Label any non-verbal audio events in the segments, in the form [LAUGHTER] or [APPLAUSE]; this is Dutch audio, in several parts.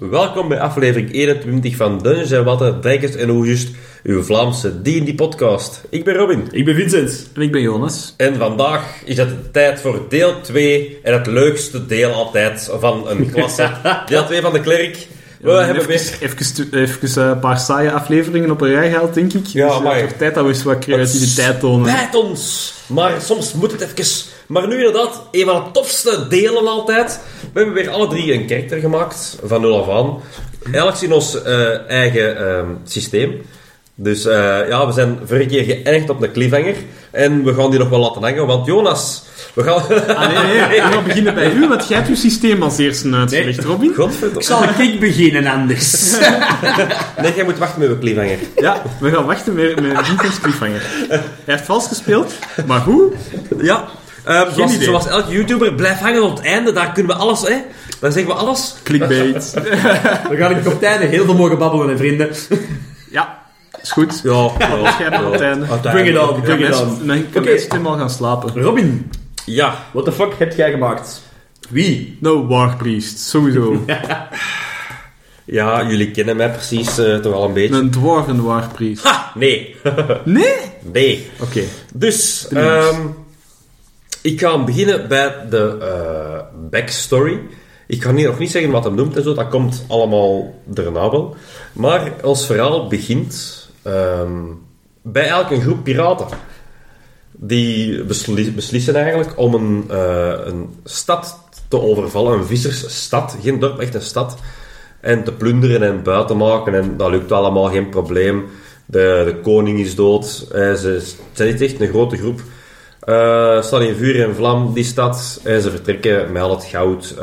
Welkom bij aflevering 21 van Dungeons en Watten, Dijkers en Oegust, uw Vlaamse D&D-podcast. Ik ben Robin. Ik ben Vincent. En ik ben Jonas. En vandaag is het tijd voor deel 2 en het leukste deel altijd van een klasse. [LAUGHS] deel 2 van de klerk. We hebben even, weer... even, even, eh, een paar saaie afleveringen op een rij gehaald, denk ik. Ja, dus het maar- tijd dat we eens wat creativiteit tonen. Spijt ons, maar soms moet het even. Maar nu inderdaad, een van de tofste delen altijd. We hebben weer alle drie een karakter gemaakt, van nul af aan. Elk in ons eh, eigen ehm, systeem. Dus eh, ja, we zijn vorige keer geëindigd op een cliffhanger. En we gaan die nog wel laten hangen, want Jonas, we gaan... Ah, nee, nee, we gaan beginnen bij u, want jij hebt uw systeem als eerste uitgelegd, Robin. Godverdomme. Zal ik beginnen anders? [LAUGHS] Nee, jij moet wachten met een cliffhanger. Ja, we gaan wachten met, met Vincent's cliffhanger. Hij heeft vals gespeeld, maar hoe? Ja, ehm, zoals, idee. zoals elke YouTuber, blijf hangen tot het einde. Daar kunnen we alles, hè. Daar zeggen we alles. Clickbait. [LAUGHS] We gaan in op tijden heel veel mogen babbelen, hè, vrienden. Ja, is goed. Ja, ja. Schijnbaar einde. Bring it on, bring it Mensen, on. dan kan Oké. mensen helemaal gaan slapen. Robin, ja. what the fuck heb jij gemaakt? Wie? No, Warpriest, sowieso. [LAUGHS] Ja, jullie kennen mij precies eh, toch al een beetje. Een dwarven Warpriest. Ha! Nee. [LAUGHS] Nee? nee. Oké. Dus, ehm, ik ga beginnen bij de eh, backstory. Ik ga hier nog niet zeggen wat hem noemt en zo, dat komt allemaal daarna wel. Maar ons verhaal begint ehm, bij elke groep piraten. Die besli- beslissen eigenlijk om een, eh, een stad te overvallen, een vissersstad, geen dorp, echt een stad. En te plunderen en buiten maken. En dat lukt allemaal, geen probleem. De, de koning is dood. Eh, ze zijn echt een grote groep. Eh staan in vuur en vlam, die stad. Ze vertrekken met al het goud,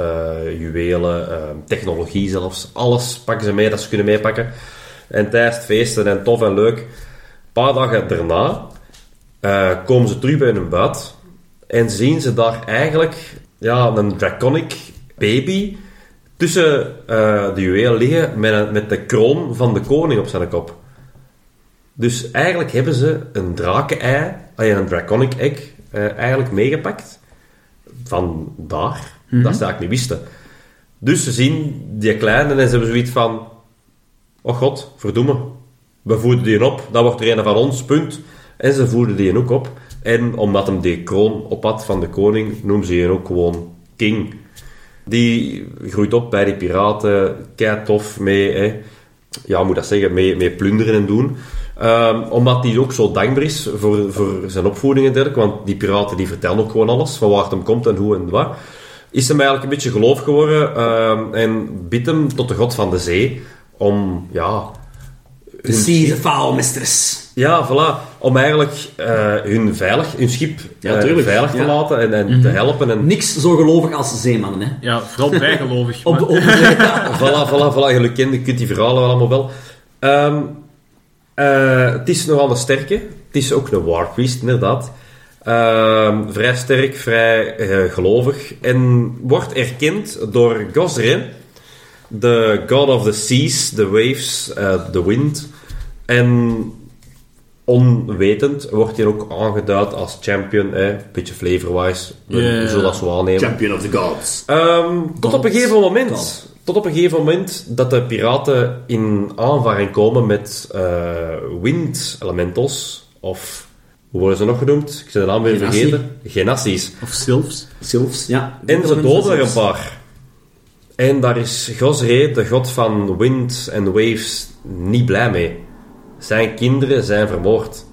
juwelen, technologie zelfs. Alles pakken ze mee dat ze kunnen meepakken. En tijdens feesten en tof en leuk. Een paar dagen daarna eh, komen ze terug bij hun buit. En zien ze daar eigenlijk ja, een draconic baby tussen eh, de juwelen liggen met, een- met de kroon van de koning op zijn kop. Dus eigenlijk hebben ze een draken-ei, ja, een draconic egg, eh, eigenlijk meegepakt. Van daar. Dat ze eigenlijk niet wisten. Dus ze zien die kleine en ze hebben zoiets van... Oh god, verdomme. We voeden die op, dat wordt er een van ons, punt. En ze voeden die ook op. En omdat hem die kroon op had van de koning, noemen ze die ook gewoon king. Die groeit op bij die piraten, kei tof mee, ja, moet dat zeggen, mee, mee plunderen en doen. Ehm, omdat hij ook zo dankbaar is voor, voor zijn opvoeding en dergelijke, want die piraten die vertellen ook gewoon alles, van waar het hem komt en hoe en wat. Is hem eigenlijk een beetje geloof geworden ehm, en biedt hem tot de god van de zee om, ja... De Sea the Foul Mistress. Ja, voilà. Om eigenlijk eh, hun, veilig, hun schip Ja, eh, veilig te Ja. laten en, en te helpen. En, Niks zo gelovig als zeemannen, hè. Ja, vooral bijgelovig. Op maar- de onderzeeën. [LAUGHS] voilà, voilà, voilà. Jullie kennen, je kunt die verhalen wel allemaal wel. Ehm, eh, het is nogal een sterke. Het is ook een war priest, inderdaad. Ehm, vrij sterk, vrij eh, gelovig. En wordt erkend door Gosre, de god of the seas, the waves, eh, the wind. En onwetend wordt hij ook aangeduid als champion. Eh, beetje flavor-wise. We Ja. zullen dat zo aannemen. Champion of the Gods. Ehm, tot op een gegeven moment. God. Tot op een gegeven moment dat de piraten in aanvaring komen met eh, wind elementals. Of hoe worden ze nog genoemd? Ik ben de naam weer Genassi. vergeten. Genassies. Of Sylphs. Sylphs, ja. En ze doden er een paar. En daar is Gosre, de god van wind en waves, niet blij mee. Zijn kinderen zijn vermoord.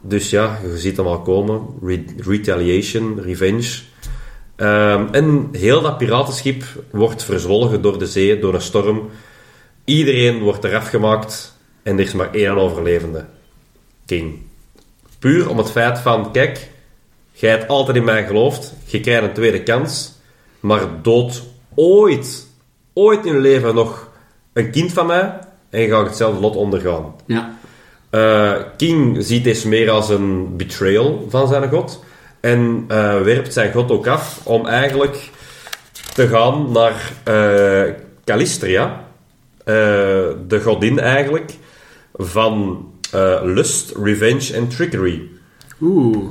Dus ja, je ziet hem al komen. Re- retaliation, revenge. Ehm, en heel dat piratenschip wordt verzwolgen door de zee, door een storm. Iedereen wordt eraf gemaakt en er is maar één overlevende. King. Puur om het feit van, kijk, jij hebt altijd in mij geloofd, je krijgt een tweede kans, maar dood ooit, ooit in je leven nog een kind van mij en je gaat hetzelfde lot ondergaan. Ja. Eh, King ziet deze meer als een betrayal van zijn god. En eh, werpt zijn god ook af om eigenlijk te gaan naar eh Calistria. de godin eigenlijk van lust, revenge en trickery. Oeh.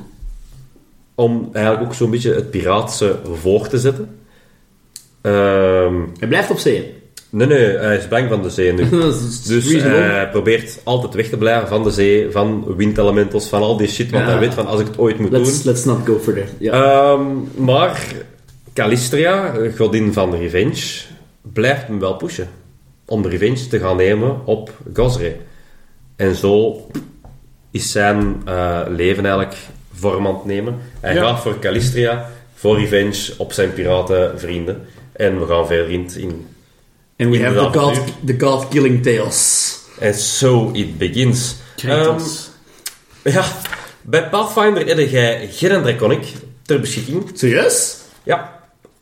Om eigenlijk ook zo'n beetje het piraatse voor te zetten. Ehm, Hij blijft op zee. nee, nee, hij is bang van de zee nu. [LAUGHS] Dus reasonable. hij probeert altijd weg te blijven van de zee, van windelementals, van al die shit. Want Ja. hij weet van, als ik het ooit moet let's, doen... let's not go for that. Ja. Ehm, maar Calistria, godin van de revenge, blijft hem wel pushen. Om de revenge te gaan nemen op Gosre. En zo is zijn eh, leven eigenlijk vorm aan het nemen. Hij Ja. gaat voor Calistria, voor revenge op zijn piratenvrienden. En we gaan verder in... in And we in have the god, avontuur. the god killing tales. And so it begins. Kratos. Ehm, ja, bij Pathfinder heb jij geen Draconic ter beschikking. Serieus? Ja.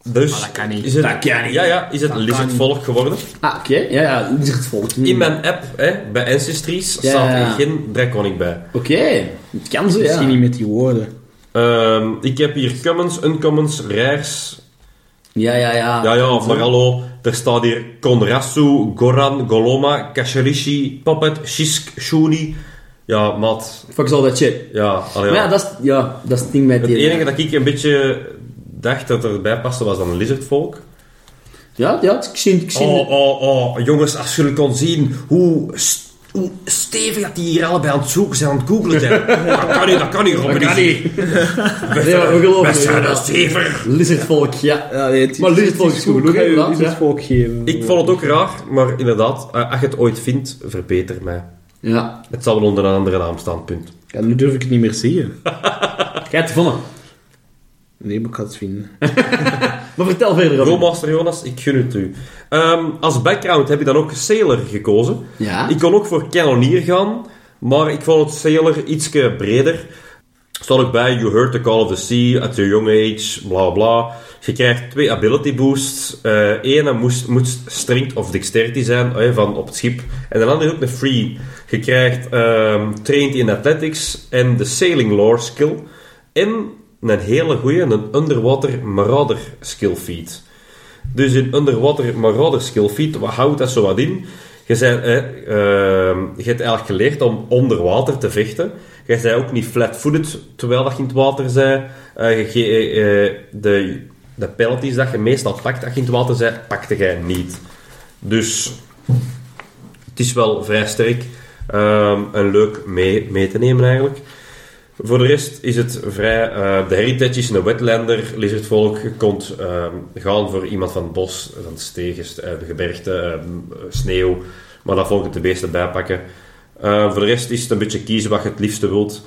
Dus Maar dat kan niet. Is het, Dat kan niet. Ja, ja, is het lizardvolk geworden. Ah, oké. Ja, ja. Lizardvolk. Hmm. In mijn app, hè, bij Ancestries, Ja, staat er ja. geen Draconic bij. Oké. Het kan zo, ja. Misschien niet met die woorden. Ehm, ik heb hier commons, uncommons, rares. Ja, ja, ja. Ja, ja, maar hallo. Er staat hier Konrasu, Goran, Goloma, Kasharishi, Puppet, Shisk, Shuni. Ja, maat. Fuck all that shit. Ja, allee, Maar ja. dat is, ja, dat is het ding met Het die... enige dat ik een beetje dacht dat erbij paste, was dan lizardvolk. Ja, ja, ik zie... Ik zie Oh, oh, oh, jongens, als jullie kon zien hoe, st- hoe stevig dat die hier allebei aan het zoeken zijn, aan het googlen zijn. [LAUGHS] dat kan niet, dat kan niet, Robin. Dat kan niet. We [LAUGHS] Nee, maar we geloven we het, zijn een zever. Lizardvolk, ja. Ja, nee, het Maar lizardvolk is goed genoeg, inderdaad, ja. Lizardvolk geven. Ik vond het ook raar, maar inderdaad, eh, als je het ooit vindt, verbeter mij. Ja. Het zal wel onder een andere naam staan, punt. Ja, nu durf ik het niet meer zeggen. [LAUGHS] Jij hebt het gevonden. Nee, maar ik ga het vinden. [LAUGHS] Maar vertel verder, Robin. Jonas, ik gun het u. Ehm, als background heb je dan ook Sailor gekozen. Ja. Ik kon ook voor Cannoneer gaan, maar ik vond het Sailor ietsje breder. Er staat ook bij, you heard the call of the sea at your young age, bla bla. Je krijgt twee ability boosts. Eén moest, moet strength of dexterity zijn eh, van op het schip. En de andere is ook een free. Je krijgt ehm trained in athletics en de sailing lore skill. En een hele goeie, een underwater marauder skill feat. Dus in Underwater Marauder Skill Feat, wat houdt dat zo wat in? Je, zei, eh, hebt eigenlijk geleerd om onder water te vechten. Je zei ook niet flat-footed terwijl dat je in het water zei. Eh, eh, eh, de, de penalties dat je meestal pakt als je in het water zei, pakte jij niet. Dus het is wel vrij sterk ehm, en leuk mee, mee te nemen eigenlijk. Voor de rest is het vrij... eh, de heritage is een wetlander, lizardvolk. Je kunt ehm, gaan voor iemand van het bos, van stegen, uh, de gebergte, ehm, sneeuw. Maar dat volk het de beesten bijpakken. Eh, voor de rest is het een beetje kiezen wat je het liefste wilt.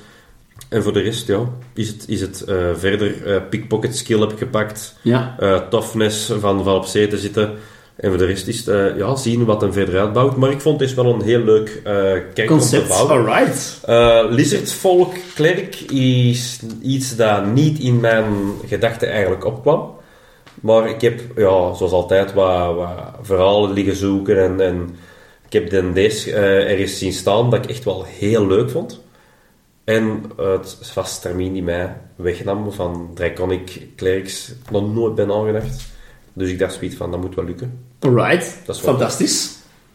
En voor de rest, ja, is het, is het eh, verder eh, pickpocket skill heb ik gepakt. Ja. eh, toughness van, van op zee te zitten. En voor de rest is het eh, ja, zien wat hem verder uitbouwt. Maar ik vond het wel een heel leuk eh kijk Concept. Alright. Eh Lizardvolk Klerk is iets dat niet in mijn gedachten eigenlijk opkwam. Maar ik heb, ja, zoals altijd, wat, wat verhalen liggen zoeken. En, en ik heb dan deze eh, ergens zien staan dat ik echt wel heel leuk vond. En het vast termijn die mij wegnam van Draconic Clerics nog nooit ben aangedacht. Dus ik dacht zoiets van, dat moet wel lukken. Alright. Dat is wel- Fantastisch.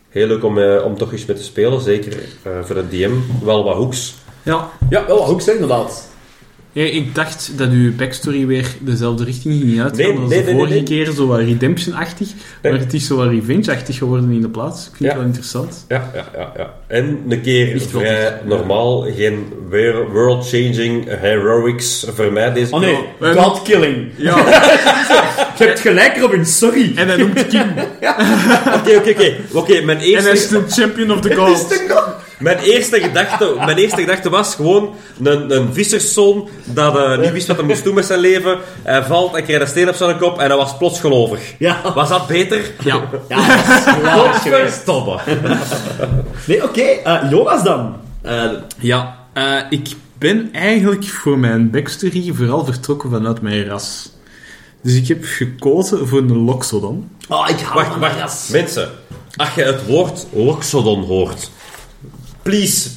Heel leuk om, eh, om toch eens mee te spelen, zeker eh, voor de DM. Wel wat hoeks. Ja. Ja, wel ook zeg inderdaad. Ja, ik dacht dat uw backstory weer dezelfde richting ging uitgaan Nee, als nee, de nee, vorige nee. keer, zo wat redemption-achtig. Nee. Maar het is zo wat revenge-achtig geworden in de plaats. Ik vind Ja. het wel interessant. Ja, ja, ja, ja. En een keer Echt vrij normaal, geen world-changing heroics voor mij deze Oh nee, keer. Ja. God killing. Ja, [LAUGHS] Je hebt gelijk, Robin, sorry. en hij noemt Kim. [LAUGHS] Oké, oké, oké. Oké, mijn En hij is eerste, de champion of the [LAUGHS] gods. Mijn eerste gedachte, mijn eerste gedachte was gewoon een, een visserszoon dat eh, niet wist wat hij moest doen met zijn leven. Hij valt, hij krijgt een steen op zijn kop en hij was plots gelovig. Ja. Was dat beter? Ja. Ja, dat is [LAUGHS] geweest. Stoppen. Nee, oké. eh, Jonas dan. Eh, Ja, eh, ik ben eigenlijk voor mijn backstory vooral vertrokken vanuit mijn ras. Dus ik heb gekozen voor een Loxodon. oh, ik hou Wacht, van wacht. ras. Mensen, als je het woord Loxodon hoort, please,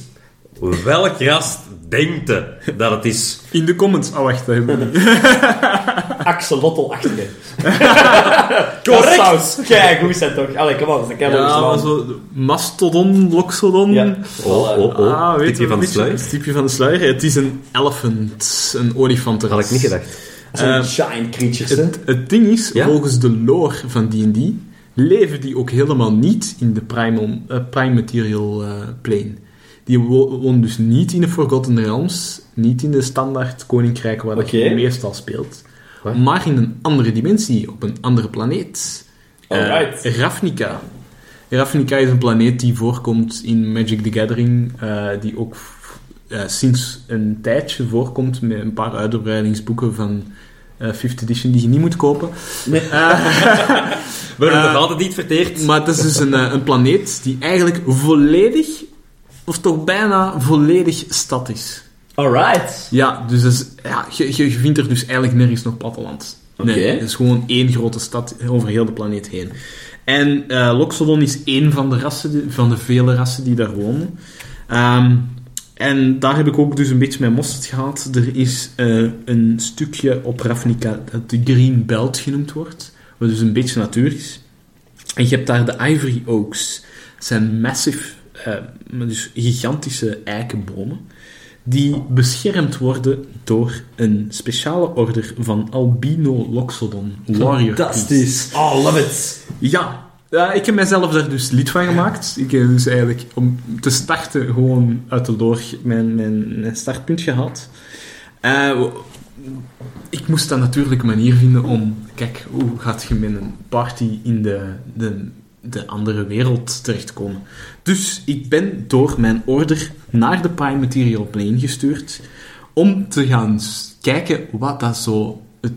Welk ras denkt je dat het is? In de comments. Oh, wacht, dat hebben we niet. Axolotl-achtige. Correct! Saus. Kijk, hoe is dat toch? Allee, kom op, dat kan Ja, maar zo mastodon, loxodon. Ja. Oh, oh, oh. Ah, weet Tipje je van de een sluier. Tipje van de sluier. Het is een elephant, een olifantenras. Had ik niet gedacht. Zo'n Eh, giant creatures? Het, het ding is, Ja? volgens de lore van D&D, leven die ook helemaal niet in de primal, eh, prime material eh, plane. Die wo- wonen dus niet in de Forgotten Realms, niet in de standaard koninkrijk waar dat Oké. je meestal speelt, maar in een andere dimensie, op een andere planeet. Eh, Alright. Ravnica. Ravnica is een planeet die voorkomt in Magic the Gathering, eh, die ook eh, sinds een tijdje voorkomt met een paar uitbreidingsboeken van eh 5th edition die je niet moet kopen. Nee. [LAUGHS] We hebben Eh, nog altijd niet verteerd. Maar het is dus een, eh, een planeet die eigenlijk volledig, of toch bijna volledig stad is. Alright. Ja, dus is- ja, je, vindt er dus eigenlijk nergens nog platteland. Nee, Oké. het is gewoon één grote stad over heel de planeet heen. En eh Loxodon is één van de, rassen, van de vele rassen die daar wonen. Ehm, en daar heb ik ook dus een beetje mijn mosterd gehad. Er is eh, een stukje op Ravnica dat de Green Belt genoemd wordt, wat dus een beetje natuur is. En je hebt daar de Ivory Oaks. Dat zijn massive, eh, dus gigantische eikenbomen die beschermd worden door een speciale order van Albino Loxodon Warrior. Fantastisch. Oh, love it. Ja, ja, ik heb mijzelf daar dus lid van gemaakt. Ik heb dus eigenlijk om te starten gewoon uit de lore mijn, mijn, startpunt gehad. Eh, ik moest dan natuurlijk een manier vinden om... Kijk, hoe gaat je met een party in de, de, de andere wereld terechtkomen? Dus ik ben door mijn order naar de Prime Material Plane gestuurd om te gaan kijken wat dat zo... Het,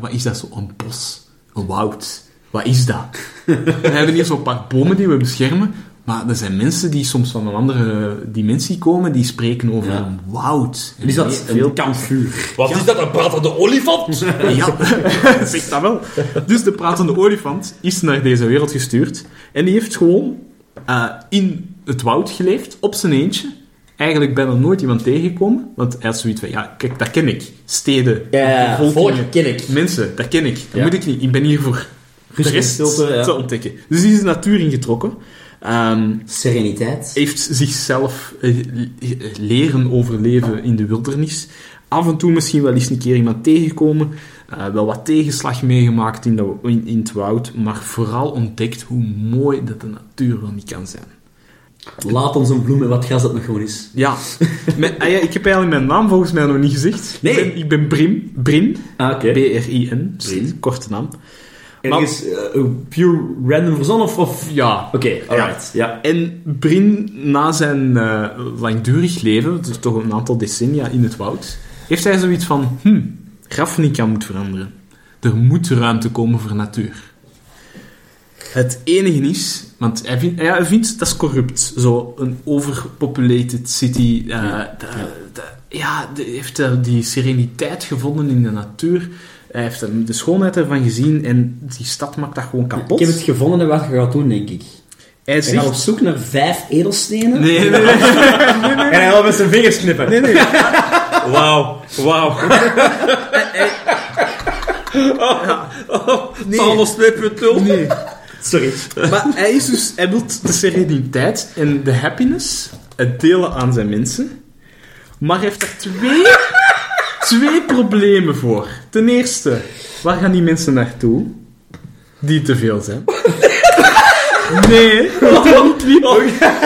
wat is dat zo? Een bos? Een woud? Wat is dat? [LAUGHS] We hebben hier zo'n paar bomen die we beschermen, maar er zijn mensen die soms van een andere dimensie komen, die spreken over Ja. een woud. En is dat Veel een kampvuur? Wat is dat, een pratende olifant? [LAUGHS] ja, [LAUGHS] zeg dat wel. Dus de pratende olifant is naar deze wereld gestuurd. En die heeft gewoon eh, in het woud geleefd, op zijn eentje. Eigenlijk bijna nooit iemand tegengekomen. Want hij had zoiets van, ja, kijk, dat ken ik. Steden, Ja, volk ken ik. mensen, dat ken ik. Dat moet ik niet. Ik ben hier voor de Rust en rest stilte, ja. te ontdekken. Dus die is de natuur ingetrokken. Ehm, Sereniteit. heeft zichzelf eh, leren overleven in de wildernis. Af en toe misschien wel eens een keer iemand tegenkomen. eh, wel wat tegenslag meegemaakt in, de, in, in het woud. Maar vooral ontdekt hoe mooi dat de natuur wel niet kan zijn. Laat ons een bloem en wat gras dat nog gewoon is. Ja, Mijn- ah ja ik heb eigenlijk mijn naam volgens mij nog niet gezegd. Nee. Ik ben, ik ben Brim. Ah, oké. B-R-I-N. Brin. Korte naam. En Maar- is eh, pure random verzonnen of... of... Ja, Oké, alright. Ja. En Brin, na zijn eh, langdurig leven, dus toch een aantal decennia in het woud, heeft hij zoiets van, hm, Ravnica moet veranderen. Er moet ruimte komen voor natuur. Het enige is, want hij vindt, ja, hij vindt dat is corrupt, zo een overpopulated city. eh, Ja. de- de- ja, de- heeft die sereniteit gevonden in de natuur. Hij heeft er de schoonheid ervan gezien en die stad maakt dat gewoon kapot. Ik heb het gevonden en wat je gaat doen, denk ik. Hij gaat op zegt... zoek naar vijf edelstenen. Nee, [LAUGHS] nee, nee. En hij gaat met zijn vingers knippen. nee, nee. Wauw, wauw. [LAUGHS] Thanos 2.0. [LAUGHS] Nee. Sorry. Maar hij, is dus, hij wil de sereniteit en de happiness het delen aan zijn mensen. Maar hij heeft er twee, twee problemen voor. Ten eerste, waar gaan die mensen naartoe? Die te veel zijn. [LAUGHS] Nee, je doet niet liep.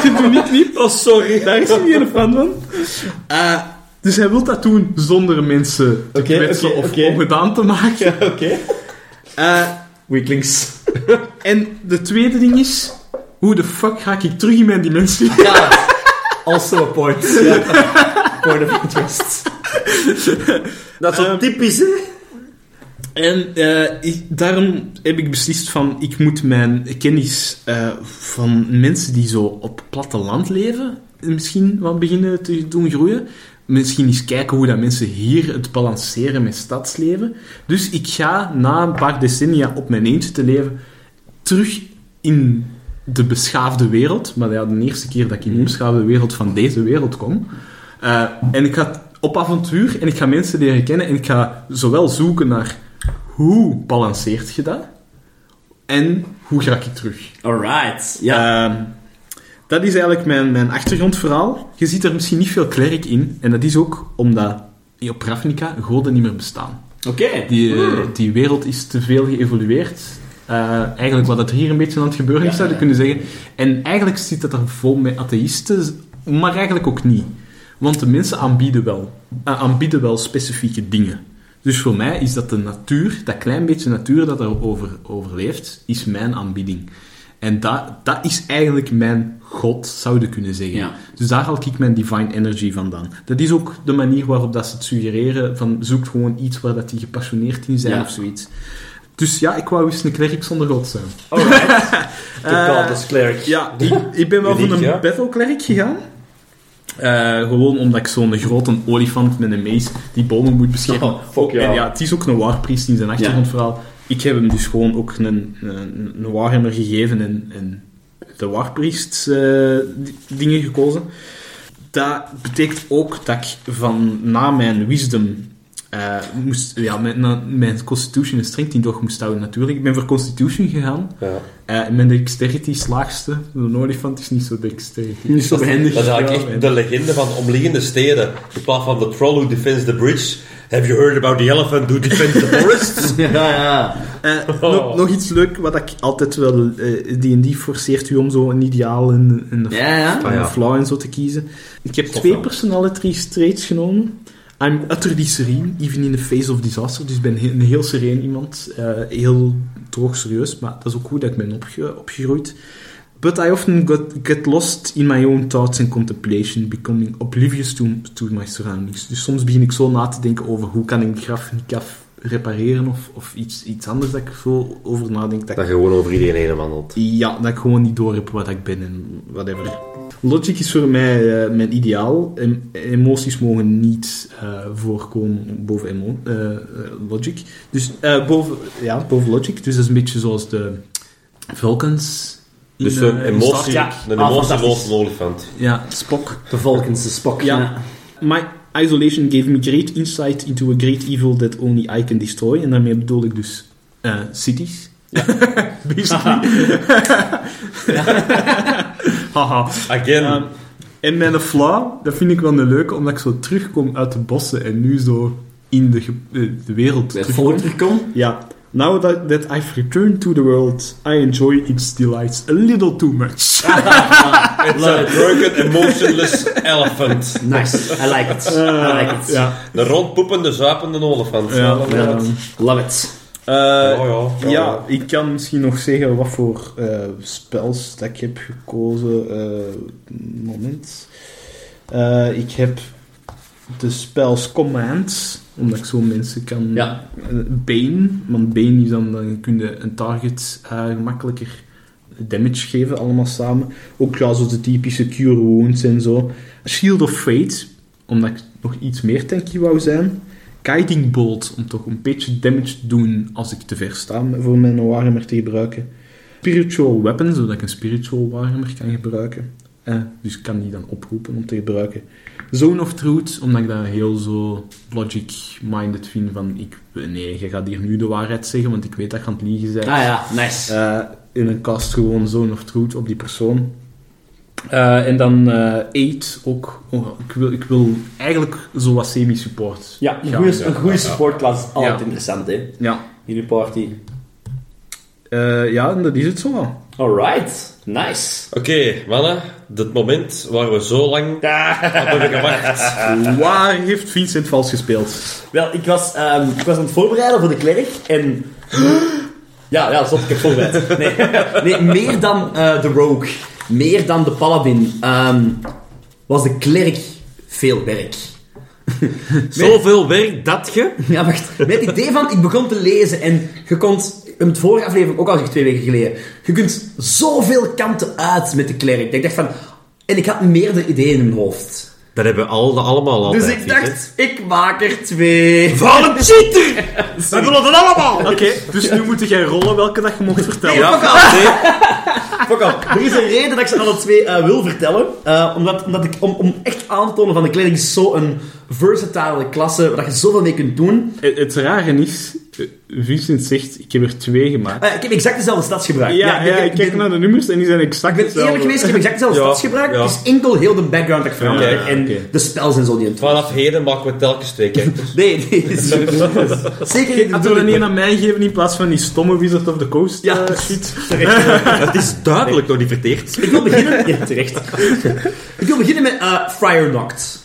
Je doet niet liep. Oh, sorry. Daar is hij niet een fan van. Eh, dus hij wil dat doen zonder mensen te Oké, kwetsen of ongedaan te maken. Oké. Eh, Weaklings. [LAUGHS] En de tweede ding is, hoe de fuck ga ik terug in mijn dimensie? Ja. Also a point. Ja. Point of interest. [LAUGHS] Dat is zo typisch, hè? En eh, ik- daarom heb ik beslist van, ik moet mijn kennis eh, van mensen die zo op platteland leven, misschien wat beginnen te doen groeien. Misschien eens kijken hoe dat mensen hier het balanceren met stadsleven. Dus ik ga na een paar decennia op mijn eentje te leven, terug in de beschaafde wereld. Maar ja, de eerste keer dat ik in de beschaafde wereld van deze wereld kom. Eh, en ik ga op avontuur en ik ga mensen leren kennen. En ik ga zowel zoeken naar hoe balanceert je dat? En hoe raak ik terug? Alright. Ja. Ehm, dat is eigenlijk mijn, mijn achtergrondverhaal. Je ziet er misschien niet veel klerk in. En dat is ook omdat op Ravnica goden niet meer bestaan. Oké. Die, eh, die wereld is te veel geëvolueerd. Eh, eigenlijk wat er hier een beetje aan het gebeuren is, zou je kunnen zeggen. En eigenlijk zit het er vol met atheïsten, maar eigenlijk ook niet. Want de mensen aanbieden wel, eh, aanbieden wel specifieke dingen. Dus voor mij is dat de natuur, dat klein beetje natuur dat er over, overleeft, is mijn aanbieding. En dat, dat is eigenlijk mijn god, zou je kunnen zeggen. Ja. Dus daar haal ik mijn divine energy vandaan. Dat is ook de manier waarop dat ze het suggereren, van zoek gewoon iets waar dat die gepassioneerd in zijn Ja. of zoiets. Dus ja, ik wou eens een klerk zonder god zijn. Alright. [LAUGHS] De Goddess Cleric. Ja, ik, ik ben wel Uniek, voor een ja. battle cleric gegaan. Eh, gewoon omdat ik zo'n grote olifant met een mace die bomen moet beschermen. [LAUGHS] Oh, fuck ja. En ja, het is ook een warpriest in zijn achtergrondverhaal. Ik heb hem dus gewoon ook een, een, een warhammer gegeven en, en de warpriest eh, di- dingen gekozen. Dat betekent ook dat ik van na mijn wisdom eh, moest, ja, mijn, na- mijn constitution en strength toch moest houden natuurlijk. Ik ben voor constitution gegaan. Ja. Eh, en mijn dexterity is laagste. Een olifant is niet zo dexterity. Niet zo behendig. Dat is eigenlijk Ja, echt de legende van omliggende steden. In plaats van the troll who defends the bridge. Have you heard about the elephant who defends the forest? [LAUGHS] Ja, ja. Eh, nog, nog iets leuk, wat ik altijd wel... D&D forceert u om zo een ideaal en, en een, Ja, ja. en Ah, ja. een flaw en zo te kiezen. Ik heb twee personality traits genomen. I'm utterly serene, even in the face of disaster. Dus ik ben een heel sereen iemand. eh, heel droog serieus, maar dat is ook goed dat ik ben opge- opgegroeid. But I often got, get lost in my own thoughts and contemplation, becoming oblivious to, to my surroundings. Dus soms begin ik zo na te denken over hoe kan ik graf repareren of, of iets, iets anders dat ik zo over nadenk. Dat ik Dat je gewoon over iedereen heen wandelt. ja, dat ik gewoon niet door heb wat ik ben en whatever. Logic is voor mij eh, mijn ideaal. Em- emoties mogen niet eh, voorkomen boven emo- eh, eh, logic. Dus eh, boven, ja, boven logic. Dus dat is een beetje zoals de Vulcans. Dus een in emotie, Ja. een Ah, emotie een olifant. Ja, Spock. De Vulcans, de Spock. Ja. Ja. My isolation gave me great insight into a great evil that only I can destroy. En daarmee bedoel ik dus eh, cities. [LAUGHS] Basically. [LAUGHS] Haha. Again. Ehm, en mijn flaw, dat vind ik wel een leuke, omdat ik zo terugkom uit de bossen en nu zo in de, eh, de wereld terugkom. Ja. Now that, that I've returned to the world, I enjoy its delights a little too much. [LAUGHS] It's a drunken, emotionless elephant. Nice. I like it. I like it. ja. Een rondpoepende, zuipende olifant. Ja, is het. Love it. Eh, ja, ja. ja, ik kan misschien nog zeggen wat voor eh, spels dat ik heb gekozen. Eh, moment. Eh, ik heb de spels Command, omdat ik zo mensen kan... Ja. Bane, want Bane is dan, dan kun je een target eh, gemakkelijker damage geven, allemaal samen. Ook ja, zo de typische Cure Wounds en zo. Shield of Fate, omdat ik nog iets meer tanky wou zijn. Guiding Bolt, om toch een beetje damage te doen als ik te ver sta voor mijn Warhammer te gebruiken. Spiritual Weapon, zodat ik een Spiritual Warhammer kan gebruiken. Eh, dus ik kan die dan oproepen om te gebruiken. Zone of Truth, omdat ik dat heel zo logic-minded vind van... Ik, nee, je gaat hier nu de waarheid zeggen, want ik weet dat je aan het liegen bent. Ah ja, nice. Eh, in een cast gewoon Zone of Truth op die persoon. Eh, en dan eh Aid ook. Oh, ik, wil, ik wil eigenlijk zo wat semi-support. ja, een Ja, goede, ja, een goede supportclass is altijd Ja. interessant, hè. Ja. In je party. Eh, ja, en dat is het zo. Alright. Nice. Oké, mannen. Het moment waar we zo lang [LAUGHS] hebben gewacht. Waar heeft Vincent vals gespeeld? Wel, ik was, ehm, ik was aan het voorbereiden voor de klerk en... [GASPS] Ja, ja, stop, ik heb voorbereid. Nee, nee meer dan eh, de rogue, meer dan de paladin, ehm, was de klerk veel werk. [LAUGHS] Zoveel werk dat je... [LAUGHS] Ja, wacht. Met het idee van, ik begon te lezen en je kon... Hebben het vorige aflevering ook al gezegd, twee weken geleden. Je kunt zoveel kanten uit met de klerk. Dat ik dacht van... En ik had meerdere ideeën in mijn hoofd. Dat hebben we al, allemaal altijd. Dus ik dacht, ik maak er twee. Van een cheater! [LAUGHS] We willen het allemaal! Oké, dus nu moet jij rollen welke dat je mocht vertellen. Ja, nee. [LAUGHS] Fuck off. Er is een reden dat ik ze alle twee eh, wil vertellen. Eh, omdat, omdat ik, om, om echt aan te tonen van de kleding is zo'n versatile klasse, waar je zoveel mee kunt doen. Het, het rare is, eh, Vincent zegt, ik heb er twee gemaakt. Eh, ik heb exact dezelfde stadsgebruik. Ja, ja, ik kijk ben- naar de nummers en die zijn exact Ik ben eerlijk geweest, ik heb exact dezelfde [LAUGHS] Ja, stadsgebruik. ja. Het is enkel heel de background dat ik verander. Ja, ja, en de spels en zo die in het Vanaf heden maken we telkens twee characters. Nee, nee. is- [LAUGHS] Zeker niet. er een bedoeling. een aan mij gegeven in plaats van die stomme Wizard of the Coast Ja, eh, shit? [LAUGHS] Het is duidelijk nog niet verteerd. Ik wil beginnen... Ja, terecht. Ik wil beginnen met eh Friar Noct.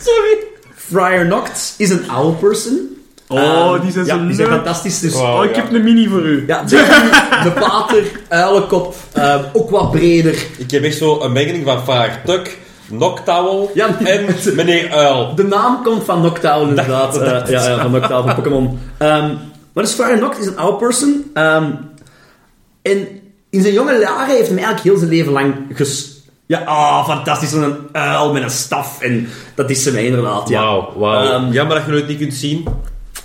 Sorry. Friar Noct is een owl person. Oh, Ehm, die zijn ja, zo die zijn leuk. fantastisch. Dus, Oh, ik heb een mini voor u. Ja, de, de pater, uilenkop, eh, ook wat breder. Ik heb echt zo een mengeling van Vaar Tuk, Noctowl Ja, en meneer Uil. De naam komt van Noctowl inderdaad. Eh, ja, ja, van Noctowl van Pokémon. Ehm, maar dus Friar Noct is een owl person. ehm, en in zijn jonge jaren heeft hij eigenlijk heel zijn leven lang ges... Ja, ah, fantastisch. Een uil met een staf. En dat is hem inderdaad, ja. Wauw, wauw. Ehm, Jammer dat je het niet kunt zien.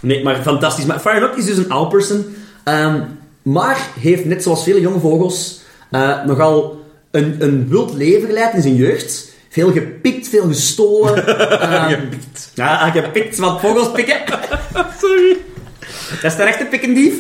Nee, maar fantastisch. Maar Noct is dus een owl person. ehm, maar heeft, net zoals vele jonge vogels, eh, nogal een, een wild leven geleid in zijn jeugd. Veel gepikt, veel gestolen. [LAUGHS] ehm, Gepikt. Ja, gepikt, want vogels pikken. [LAUGHS] Sorry. Dat is de echte pikkendief.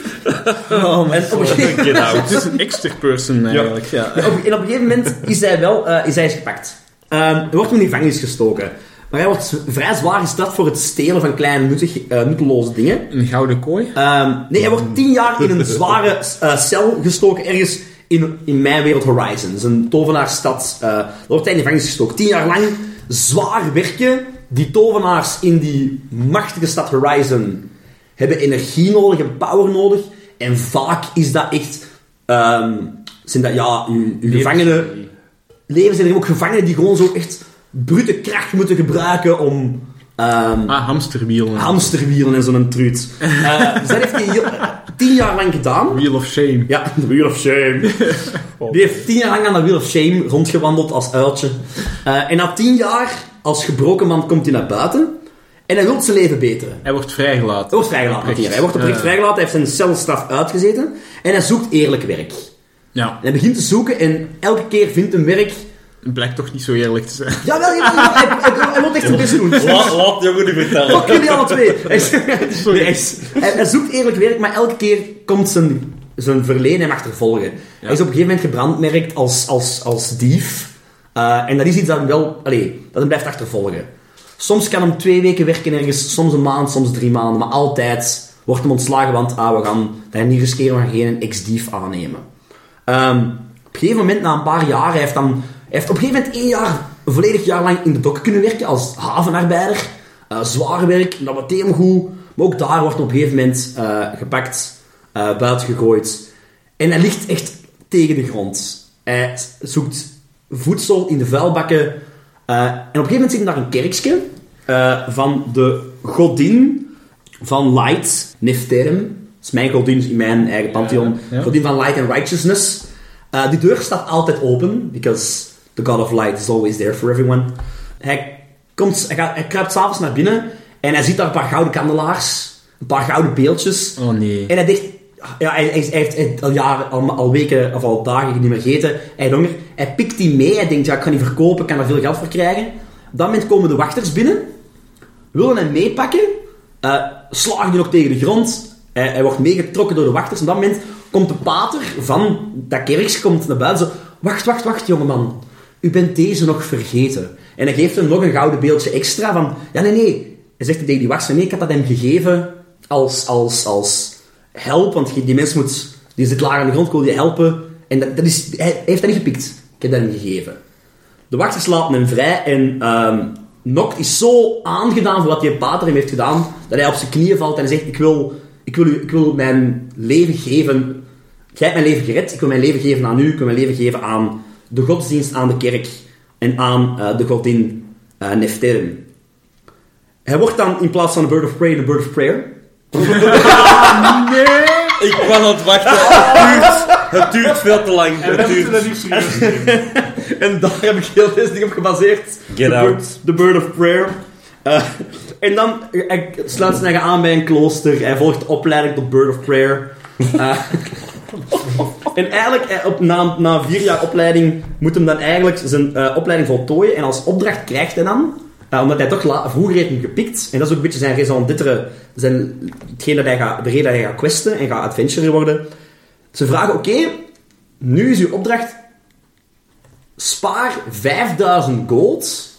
Oh, En op een gegeven Get out. Het is een extra person eigenlijk, ja. en op een gegeven moment is hij wel eh, is hij eens gepakt. Ehm, hij wordt toen in gevangenis gestoken. Maar hij wordt vrij zwaar gestraft voor het stelen van kleine nuttig, eh, nutteloze dingen. Een gouden kooi. Ehm, nee, hij wordt tien jaar in een [LAUGHS] zware eh, cel gestoken ergens in, in mijn wereld Horizon. Dat is een tovenaarsstad. eh daar wordt hij in de gevangenis gestoken. Tien jaar lang zwaar werken. Die tovenaars in die machtige stad Horizon hebben energie nodig en power nodig. En vaak is dat echt... ehm, zijn dat, ja, uw, uw gevangenen... Leven zijn er ook gevangenen die gewoon zo echt brute kracht moeten gebruiken om... ehm, Ah, hamsterwielen. hamsterwielen en zo'n truut. Eh, dus dat heeft hij heel- tien jaar lang gedaan. Wheel of shame. Ja, de Wheel of Shame. [LAUGHS] Die heeft tien jaar lang aan de Wheel of Shame rondgewandeld als uiltje. Eh, en na tien jaar, als gebroken man, komt hij naar buiten. En hij wil zijn leven beteren. Hij wordt vrijgelaten. Hij wordt vrijgelaten. Hij wordt oprecht vrijgelaten, hij heeft zijn celstraf uitgezeten. En hij zoekt eerlijk werk. Ja, En hij begint te zoeken en elke keer vindt een werk... het blijkt toch niet zo eerlijk te zijn. Jawel, jawel, jawel, hij, hij, hij wil echt zijn best doen. [LAUGHS] Laat, laat jongen nu vertellen. Fuck jullie alle twee. [LAUGHS] Hij, is- nee, hij, zoekt eerlijk werk, maar elke keer komt zijn, zijn verleden hem achtervolgen. Hij is op een gegeven moment gebrandmerkt als, als, als dief. Eh, en dat is iets dat hem wel... Allee, dat hem blijft achtervolgen. Soms kan hem twee weken werken ergens, soms een maand, soms drie maanden. Maar altijd wordt hem ontslagen, want ah, we gaan dat niet riskeren, we gaan geen ex-dief aannemen. Ehm, op een gegeven moment, na een paar jaar, hij heeft, dan, heeft op een gegeven moment één jaar, een volledig jaar lang in de dok kunnen werken als havenarbeider. Eh zwaar werk, dat deed hem goed. Maar ook daar wordt op een gegeven moment eh, gepakt, eh buiten gegooid. En hij ligt echt tegen de grond. Hij zoekt voedsel in de vuilbakken. En op een gegeven moment zit hij daar een kerkje van de godin van Light, Nefterem. Dat is mijn godin in mijn eigen pantheon. Ja, ja. Godin van Light and Righteousness. Die deur staat altijd open, because the God of Light is always there for everyone. Hij, komt, hij, gaat, hij kruipt s'avonds naar binnen en hij ziet daar een paar gouden kandelaars, een paar gouden beeldjes. Oh nee. En hij dacht, ja, hij, hij, hij heeft- al jaren, al, al weken of al dagen niet meer gegeten. Hij honger. Hij pikt die mee. Hij denkt, ja, ik kan die verkopen, ik kan er veel geld voor krijgen. Op dat moment komen de wachters binnen, willen hem meepakken, eh, slagen die nog tegen de grond. Hij, hij wordt meegetrokken door de wachters. Op dat moment komt de pater van dat kerkje komt naar buiten. Zo, wacht, wacht, wacht, jongeman. U bent deze nog vergeten. En hij geeft hem nog een gouden beeldje extra van... Ja, nee, nee. Hij zegt tegen die wachters, nee, ik had dat hem gegeven als, als, als help. Want die mens moet... Die zit laag aan de grond, ik wil die helpen. En dat, dat is, hij, heeft dat niet gepikt. Ik heb dat hem gegeven. De wachters laten hem vrij en ehm Noct is zo aangedaan voor wat die pater hem heeft gedaan, dat hij op zijn knieën valt en zegt, ik wil, ik wil, u, ik wil mijn leven geven. Jij hebt mijn leven gered, ik wil mijn leven geven aan u, ik wil mijn leven geven aan de godsdienst, aan de kerk en aan eh, de godin eh Nefterim. Hij wordt dan in plaats van een bird of prey, de bird of prayer. [LAUGHS] Ik was aan het wachten. Het duurt, het duurt veel te lang. Het duurt. [LAUGHS] En daar heb ik heel deze ding op gebaseerd. Get the out. Bird, the Bird of Prayer. Eh, en dan hij sluit zich aan bij een klooster. Hij volgt de opleiding tot Bird of Prayer. [LAUGHS] En eigenlijk, eh, op, na, na vier jaar opleiding, moet hem dan eigenlijk zijn eh, opleiding voltooien. En als opdracht krijgt hij dan, eh, omdat hij toch vroeger heeft hem gepikt, en dat is ook een beetje zijn raison d'être, zijn, hetgeen dat hij gaat, de reden dat hij gaat questen en gaat adventurer worden. Ze vragen, oké, nu is uw opdracht, spaar 5000 gold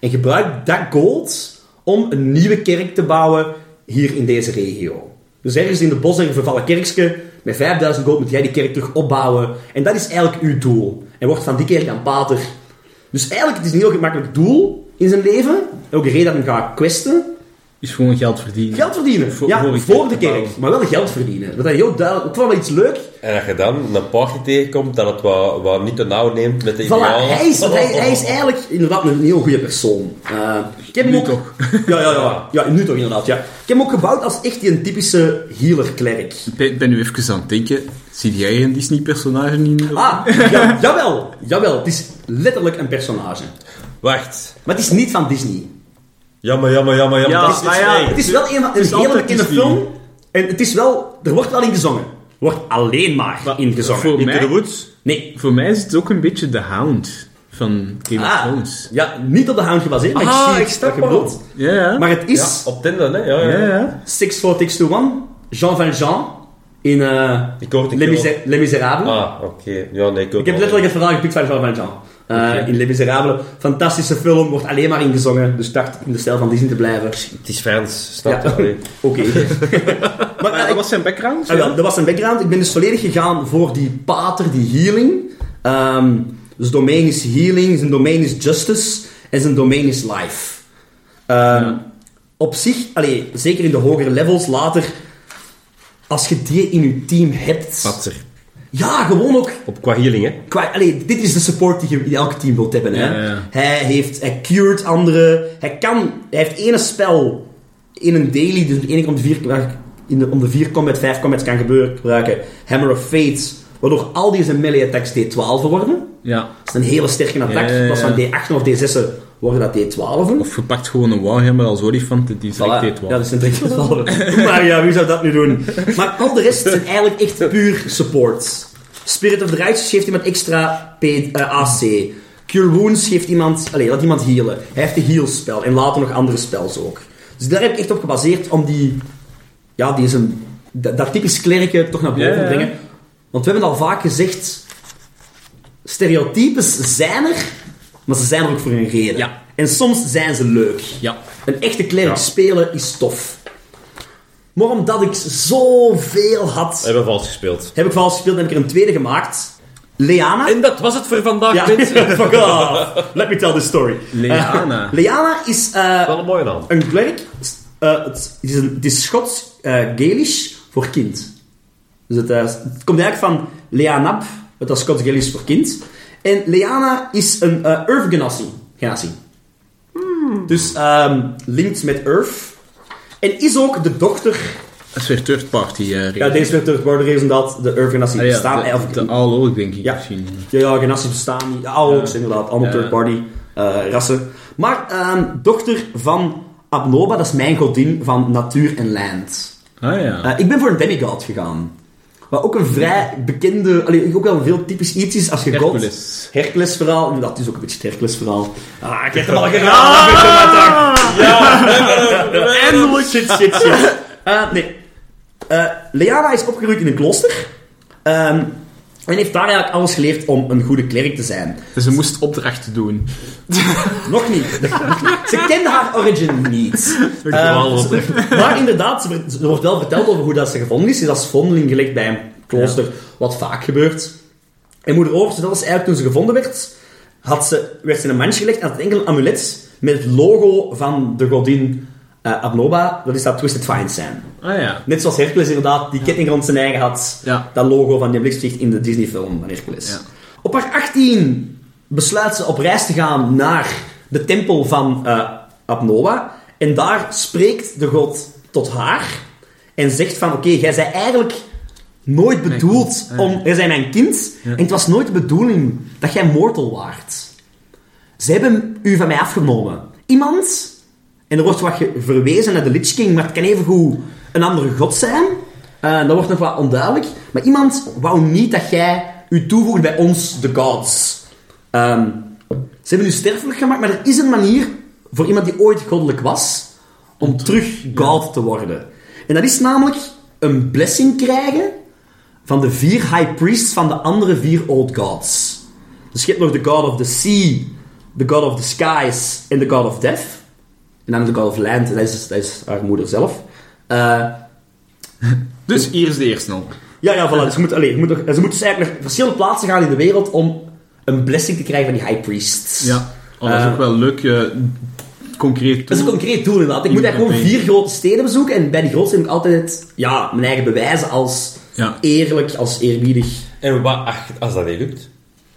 en gebruik dat gold om een nieuwe kerk te bouwen hier in deze regio. Dus ergens in de bos een vervallen kerkje, met 5000 gold moet jij die kerk terug opbouwen. En dat is eigenlijk uw doel. En wordt van die kerk dan pater. Dus eigenlijk, het is een heel gemakkelijk doel in zijn leven. Ook de reden dat hij gaat questen. Is gewoon geld verdienen. Geld verdienen. Voor- ja, voor de te kerk. bouwen. Maar wel geld verdienen. Dat is heel duidelijk. Vond wel iets leuk. En als je dan een party tegenkomt dat het wat, wat niet te nauw neemt met de Voilà, hij, is, hij, hij is eigenlijk inderdaad een heel goede persoon. Eh, ik heb hem Nu ook, toch. Ja, ja, ja, ja. Nu toch inderdaad, ja. Ik heb hem ook gebouwd als echt die een typische healer-klerk. Ik ben, ben nu even aan het denken. Zie jij een Disney-personage in? Ah, ja, jawel. Jawel, het is letterlijk een personage. Wacht. Maar het is niet van Disney. Jammer, jammer, jammer, jammer. Ja, dat is maar ja. Het is wel een, een is hele bekende film. En het is wel... Er wordt wel in gezongen. Er wordt alleen maar in gezongen. Voor Into mij, the Woods. Nee. voor mij is het ook een beetje de Hound van Game of Ah, Thrones. ja, niet op de Hound gebaseerd, maar Ah, ik zie ik snap wat bedoelt. Ja, ja. Maar het Ja, is op Tinder, hè? Ja, ja. ja, ja. 6 4 Takes to One, Jean Valjean in eh Ik hoorde Les, Miser- Les Miserables. Ah, oké. Ja, nee, ik Ik heb letterlijk het verhaal gepikt van Jean Valjean. Eh, In Les Miserables. Fantastische film, wordt alleen maar ingezongen. Dus ik dacht in de stijl van Disney te blijven. Het is Frans, snap Ja. je? Oké. [LAUGHS] maar [LAUGHS] Maar eh, dat was zijn background? Ah, wel, dat was zijn background. Ik ben dus volledig gegaan voor die pater, die healing. Ehm dus domein is healing, zijn domein is justice en zijn domein is life. Ehm, Op zich, allee, zeker in de hogere levels later, als je die in je team hebt... Patser. Ja, gewoon ook Op qua healing, hè? Qua, allee, dit is de support die je in elk team wilt hebben. Hè? Ja, ja. Hij, heeft, hij cured anderen. Hij, kan, hij heeft ene spel in een daily, dus één keer om de vier, in de, om de vier combat, vijf combats kan gebeuren, gebruiken. Hammer of Fate, waardoor al deze melee attacks D12 worden. Ja. Dat is een hele sterke attack. Ja, ja, ja. In plaats van D8 of D6 worden dat D12. Of je pakt gewoon een Warhammer als olifant, die is direct Voilà. deed Ja, dat is een D12. [LAUGHS] maar ja, wie zou dat nu doen? Maar al de rest zijn eigenlijk echt puur support. Spirit of the Righteous geeft iemand extra P, eh, AC. Cure Wounds geeft iemand... Allee, laat iemand healen. Hij heeft de heal spel. En later nog andere spels ook. Dus daar heb ik echt op gebaseerd om die... Ja, die is een... Dat, dat typisch klerken toch naar boven Ja, ja. te brengen. Want we hebben al vaak gezegd... Stereotypes zijn er, maar ze zijn er ook voor een reden. Ja. En soms zijn ze leuk. Ja. Een echte klerk Ja. spelen is tof. Maar omdat ik zoveel had, Hebben we vals gespeeld. heb ik vals gespeeld en heb ik er een tweede gemaakt. Leana. En dat was het voor vandaag, Ja, mensen. [LAUGHS] fuck off. Let me tell the story. Leana. Leana [LAUGHS] is eh, Wel een mooie naam. een klerk. eh, het, is een, het is Schots eh Gaelisch voor kind. Dus het, het komt eigenlijk van Leanab, wat dat Schots Gaelisch voor kind. En Leana is een uh, Earth Ganassi. Ganassi. Dus ehm linkt met Earth. En is ook de dochter... Dat is weer third party. eh Ja, deze werd terug worden inderdaad. De Earth Ganassi Ah, ja, bestaan. de, eh, of- de ALO denk ik Ja. misschien. Ja, ja, Ganassi bestaan niet. De inderdaad. Allemaal Ja. third-party eh, rassen. Maar ehm, dochter van Abnoba, dat is mijn godin van natuur en land. Ah ja. Eh, ik ben voor een demigod gegaan. Wat ook een vrij bekende... Allee, ook wel veel typisch iets is als je. Hercules. Hercules verhaal. Inderdaad, het is ook een beetje het Hercules verhaal. Ah, ik heb het al geraden. Ja, eindelijk. Shit, shit, shit. Eh, nee. Eh, Leana is opgegroeid in een klooster. Ehm, en heeft daar eigenlijk alles geleerd om een goede klerk te zijn. Dus ze moest opdrachten doen. [LAUGHS] Nog niet. Ze kende haar origin niet. Ze- maar inderdaad, er wordt wel verteld over hoe dat ze gevonden is. Ze is als vondeling gelegd bij een klooster, wat vaak gebeurt. En moeder Oor vertelde ze eigenlijk toen ze gevonden werd, had ze, werd ze in een mandje gelegd en had een enkel amulet met het logo van de godin Abnoba. Dat is dat Twisted Fine zijn. Ah ja. Net zoals Hercules inderdaad, die ketting rond zijn eigen had. Ja. Dat logo van die bliksticht in de Disney-film van Hercules. Ja. Op haar 18 besluit ze op reis te gaan naar de tempel van eh Abnoba. En daar spreekt de god tot haar. En zegt van, oké, jij zei eigenlijk nooit bedoeld om... Jij zei mijn kind. Ja. En het was nooit de bedoeling dat jij mortal waart. Ze hebben u van mij afgenomen. Iemand, en er wordt wat verwezen naar de Lich King, maar het kan evengoed een andere god zijn. Eh, dat wordt nog wat onduidelijk. Maar iemand wou niet dat jij u toevoegt bij ons, de gods. Ehm, ze hebben u sterfelijk gemaakt, maar er is een manier voor iemand die ooit goddelijk was, om terug god te worden. En dat is namelijk een blessing krijgen van de vier high priests van de andere vier old gods. Dus je hebt nog de god of the sea, de god of the skies en de god of death. En dan de god of land, dat is, dat is haar moeder zelf. Eh, [LAUGHS] Dus hier is de eerste al. ja, ja, voilà. Dus je moet, allee, je moet, nog- ze moeten dus eigenlijk naar verschillende plaatsen gaan in de wereld om een blessing te krijgen van die high priests. Ja. Oh, dat is Eh, ook wel leuk, eh, concreet. Dat is een concreet doel inderdaad. Ik moet eigenlijk gewoon vier grote steden bezoeken en bij die grote steden moet ik altijd ja, mijn eigen bewijzen als Ja. eerlijk, als eerbiedig. En wat, ach, als dat niet lukt?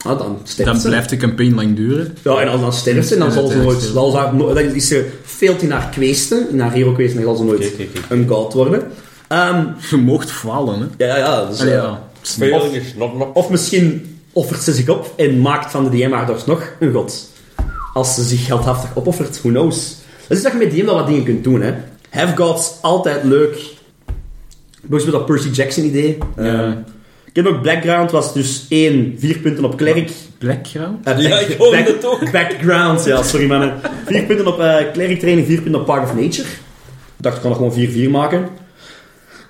Ah, dan sterft Dan ze. blijft de campagne lang duren. Ja, en als dan sterft ze, dan zal ze nooit... Zal ze haar, no- dan is ze veelt in haar kweesten, in haar hero kweesten, dan zal ze nooit een god worden. Ehm, Je moogt falen, hè. ja, ja, ja. Dus, Allee, eh, ja. Not. Of misschien offert ze zich op en maakt van de DM haar nog een god. Als ze zich heldhaftig opoffert, who knows. Dat is dat je met DM wel wat dingen kunt doen, hè. Have gods, altijd leuk. Bijvoorbeeld dat Percy Jackson idee. Ja. Eh, ik heb ook Background, was dus één, vier punten op klerk. Blackground? Eh, Ja, ik hoorde back- het ook. Background, ja, sorry mannen. Vier punten op eh cleric training, vier punten op Part of Nature. Ik dacht, ik kan nog gewoon 4-4 maken.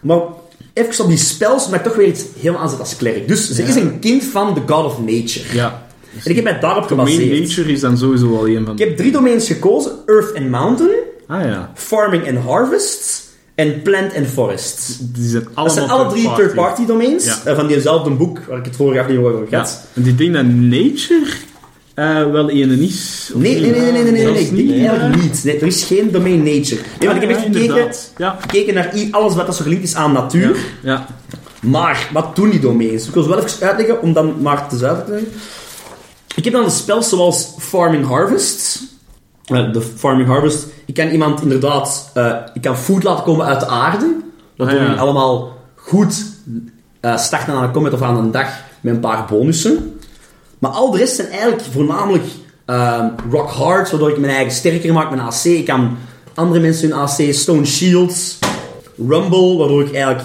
Maar even op die spells, maar toch weer iets helemaal aanzet als cleric. Dus ze Ja. is een kind van de God of Nature. Ja. En ik heb mij daarop Domain gebaseerd. Nature is dan sowieso al een van Ik heb drie domeins gekozen. Earth and Mountain, Ah ja. Farming and Harvest en Plant and Forest. Die zijn allemaal Dat zijn alle drie third-party. Ja. eh, van diezelfde boek waar ik het vorige aflevering over Ja. had. En die denk dat Nature eh, wel een is. Nee, nee, nee, nee, nee, nee, nee, nee, ik denk niet, eigenlijk ja. niet. Nee, er is geen domein nature. Nee, want ik heb echt Ja, gekeken. Ja. gekeken naar alles wat dat zo gelinkt is aan natuur. Ja. Maar, wat doen die domeins? Ik wil ze wel even uitleggen, om dan maar te zuiver te leggen. Ik heb dan de spells zoals Farming Harvest. Eh, De Farming Harvest. Ik kan iemand inderdaad... eh, ik kan food laten komen uit de aarde. Dat Ah, ja. allemaal goed eh, starten aan een combat of aan een dag met een paar bonussen. Maar al de rest zijn eigenlijk voornamelijk rock hard, waardoor ik mijn eigen sterker maak, mijn AC. Ik kan andere mensen hun AC, stone shields, rumble, waardoor ik eigenlijk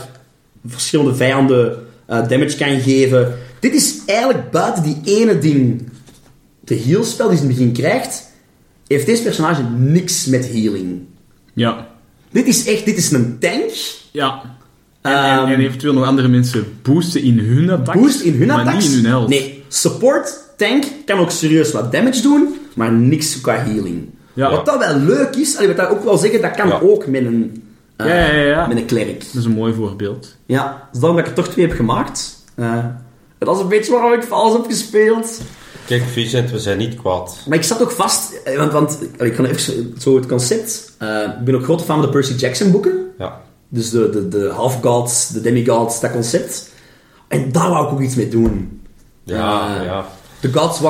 verschillende vijanden eh, damage kan geven. Dit is eigenlijk buiten die ene ding, de healspel die ze in het begin krijgt, heeft deze personage niks met healing. Ja. Dit is echt, dit is een tank. Ja. En, Ehm, en, en eventueel nog andere mensen boosten in hun attack. Boost in hun maar attacks. niet in hun health. Nee, support, tank kan ook serieus wat damage doen, maar niks qua healing. Ja. Wat dat wel leuk is, allee, wat dat ook wel zeggen, dat kan Ja. ook met een, eh, Ja, ja, met een cleric. Dat is een mooi voorbeeld. Ja, dus daarom dat ik er toch twee heb gemaakt. En dat is een beetje waarom ik vals heb gespeeld. Kijk, Vincent, we zijn niet kwaad. Maar ik zat ook vast, eh, want, want ik kan even zo- het concept. eh, ik ben ook grote fan van de Percy Jackson boeken. Ja. Dus de, de, de half-gods, de demigods, dat concept. En daar wou ik ook iets mee doen. Ja, Eh, ja. De gods,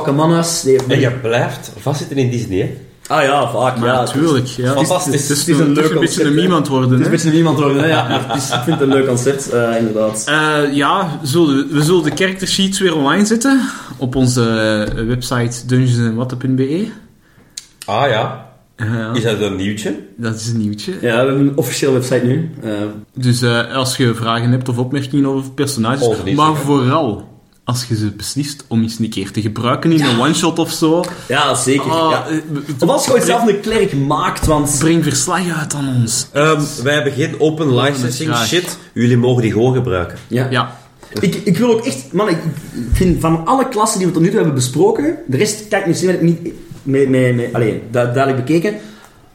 die heeft... En je blijft vastzitten in Disney, hè? Ah ja, vaak, Maar ja. natuurlijk. Ja. Fantastisch. Het is, het is, Het is een leuk een beetje concept, een hè. iemand worden. Het is hè. een beetje niemand worden, hè? Ja, maar het is, ik vind het een leuk concept, eh, inderdaad. Eh, ja, we zullen, we zullen de character sheets weer online zetten op onze eh, website dungeonsandwatten.be. Ah ja. Is dat een nieuwtje? dat is een nieuwtje. Ja, we hebben een officiële website nu. Dus eh, als je vragen hebt of opmerkingen over personages, maar zeggen. vooral als je ze beslist om eens een keer te gebruiken in een one-shot of zo. ja, zeker. Ah, ja. eh, Of als je ooit zelf een klerk maakt, want... Breng verslag uit aan ons. Ehm, wij hebben geen open licensing shit. Jullie mogen die gewoon gebruiken. Ja. Ja, Ik, ik wil ook echt... Man, ik, vind van alle klassen die we tot nu toe hebben besproken... De rest kan ik misschien niet... Mee, mee, mee, allee, duidelijk bekeken.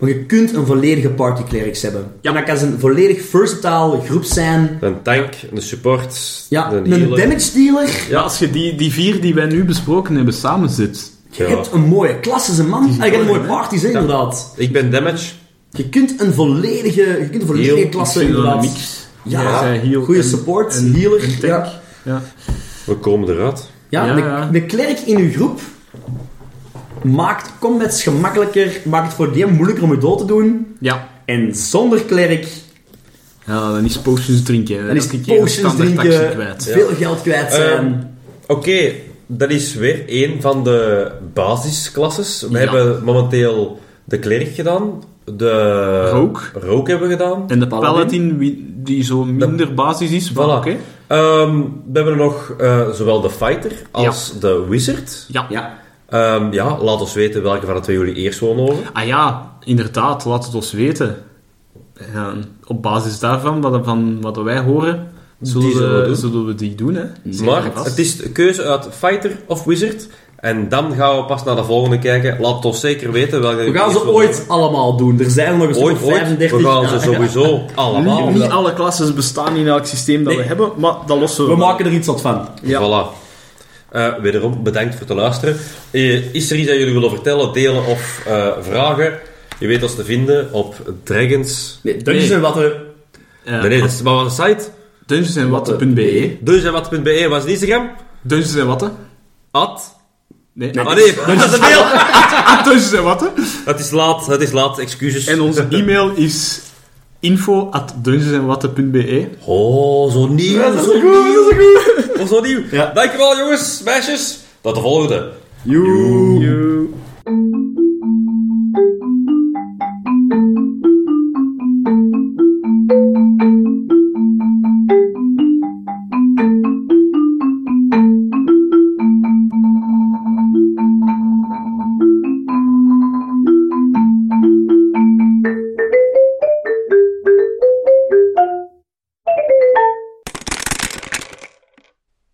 Maar je kunt een volledige party clerics hebben. Ja. En dat kan een volledig versatile groep zijn. Een tank, een support, Ja, een een healer. damage dealer. ja, als je die, die vier die wij nu besproken hebben samenzet. Je Ja. hebt een mooie klasse, man. Ah, je hebt een mooi, mooie hè? parties, inderdaad. Ik ben damage. Je kunt een volledige, je kunt een volledige Heel, klasse, inderdaad. mix. Ja, goede support, en- healer. en tank. Ja, Ja. We komen eruit. ja, Ja, de, ja. de klerk in uw groep maakt combats gemakkelijker, maakt het voor die moeilijker om je dood te doen. ja. En zonder klerk, Ja, dan is potions drinken. dan is potions drinken, kwijt. veel geld kwijt zijn. Ehm, Oké, dat is weer een van de basisklasses. We Ja. hebben momenteel de klerk gedaan. De Rook. Rook hebben we gedaan. En de Paladin? Die zo minder basis is. Voilà. Oké. Ehm, we hebben nog eh, zowel de fighter als de wizard. Ja. Ja. Ehm, ja, laat ons weten welke van de twee jullie eerst willen horen. Ah ja, inderdaad, laat het ons weten. Ja, op basis daarvan, wat, van wat wij horen, zullen, Die zullen we doen. zullen we die doen. Hè. Zeker Maar vast. het is de keuze uit fighter of wizard. En dan gaan we pas naar de volgende kijken. Laat het ons zeker weten welke We gaan ze ooit allemaal doen. Er zijn nog een horen. stuk Ooit, of ooit. 35. We gaan ze sowieso [LAUGHS] allemaal. niet, niet alle klassen bestaan in elk systeem dat Nee. we hebben, maar dat lossen we We maken er iets wat van. Ja. Voilà. Eh, wederom, bedankt voor het luisteren. Eh, is er iets dat jullie willen vertellen, delen of eh, vragen? Je weet ons te vinden op Dragons... Nee, Dungeons Nee. en Watten. Nee, nee, dat is, wat was de site? Dungeonsenwatten.be Dungeonswatten.be was het Instagram? Dungeons en Watten? At... Nee. Ah nee, [LAUGHS] dat is een mail! Ah, Dungeons en Watten. Het is laat, het is laat, excuses. En onze [LAUGHS] e-mail is info at dungeonsenwatten.be Oh, zo nieuw, Ja, dat is zo goed, nieuw. [LAUGHS] Oh, zo nieuw. Ja. Dankjewel jongens, meisjes. Tot de volgende. Joe. You.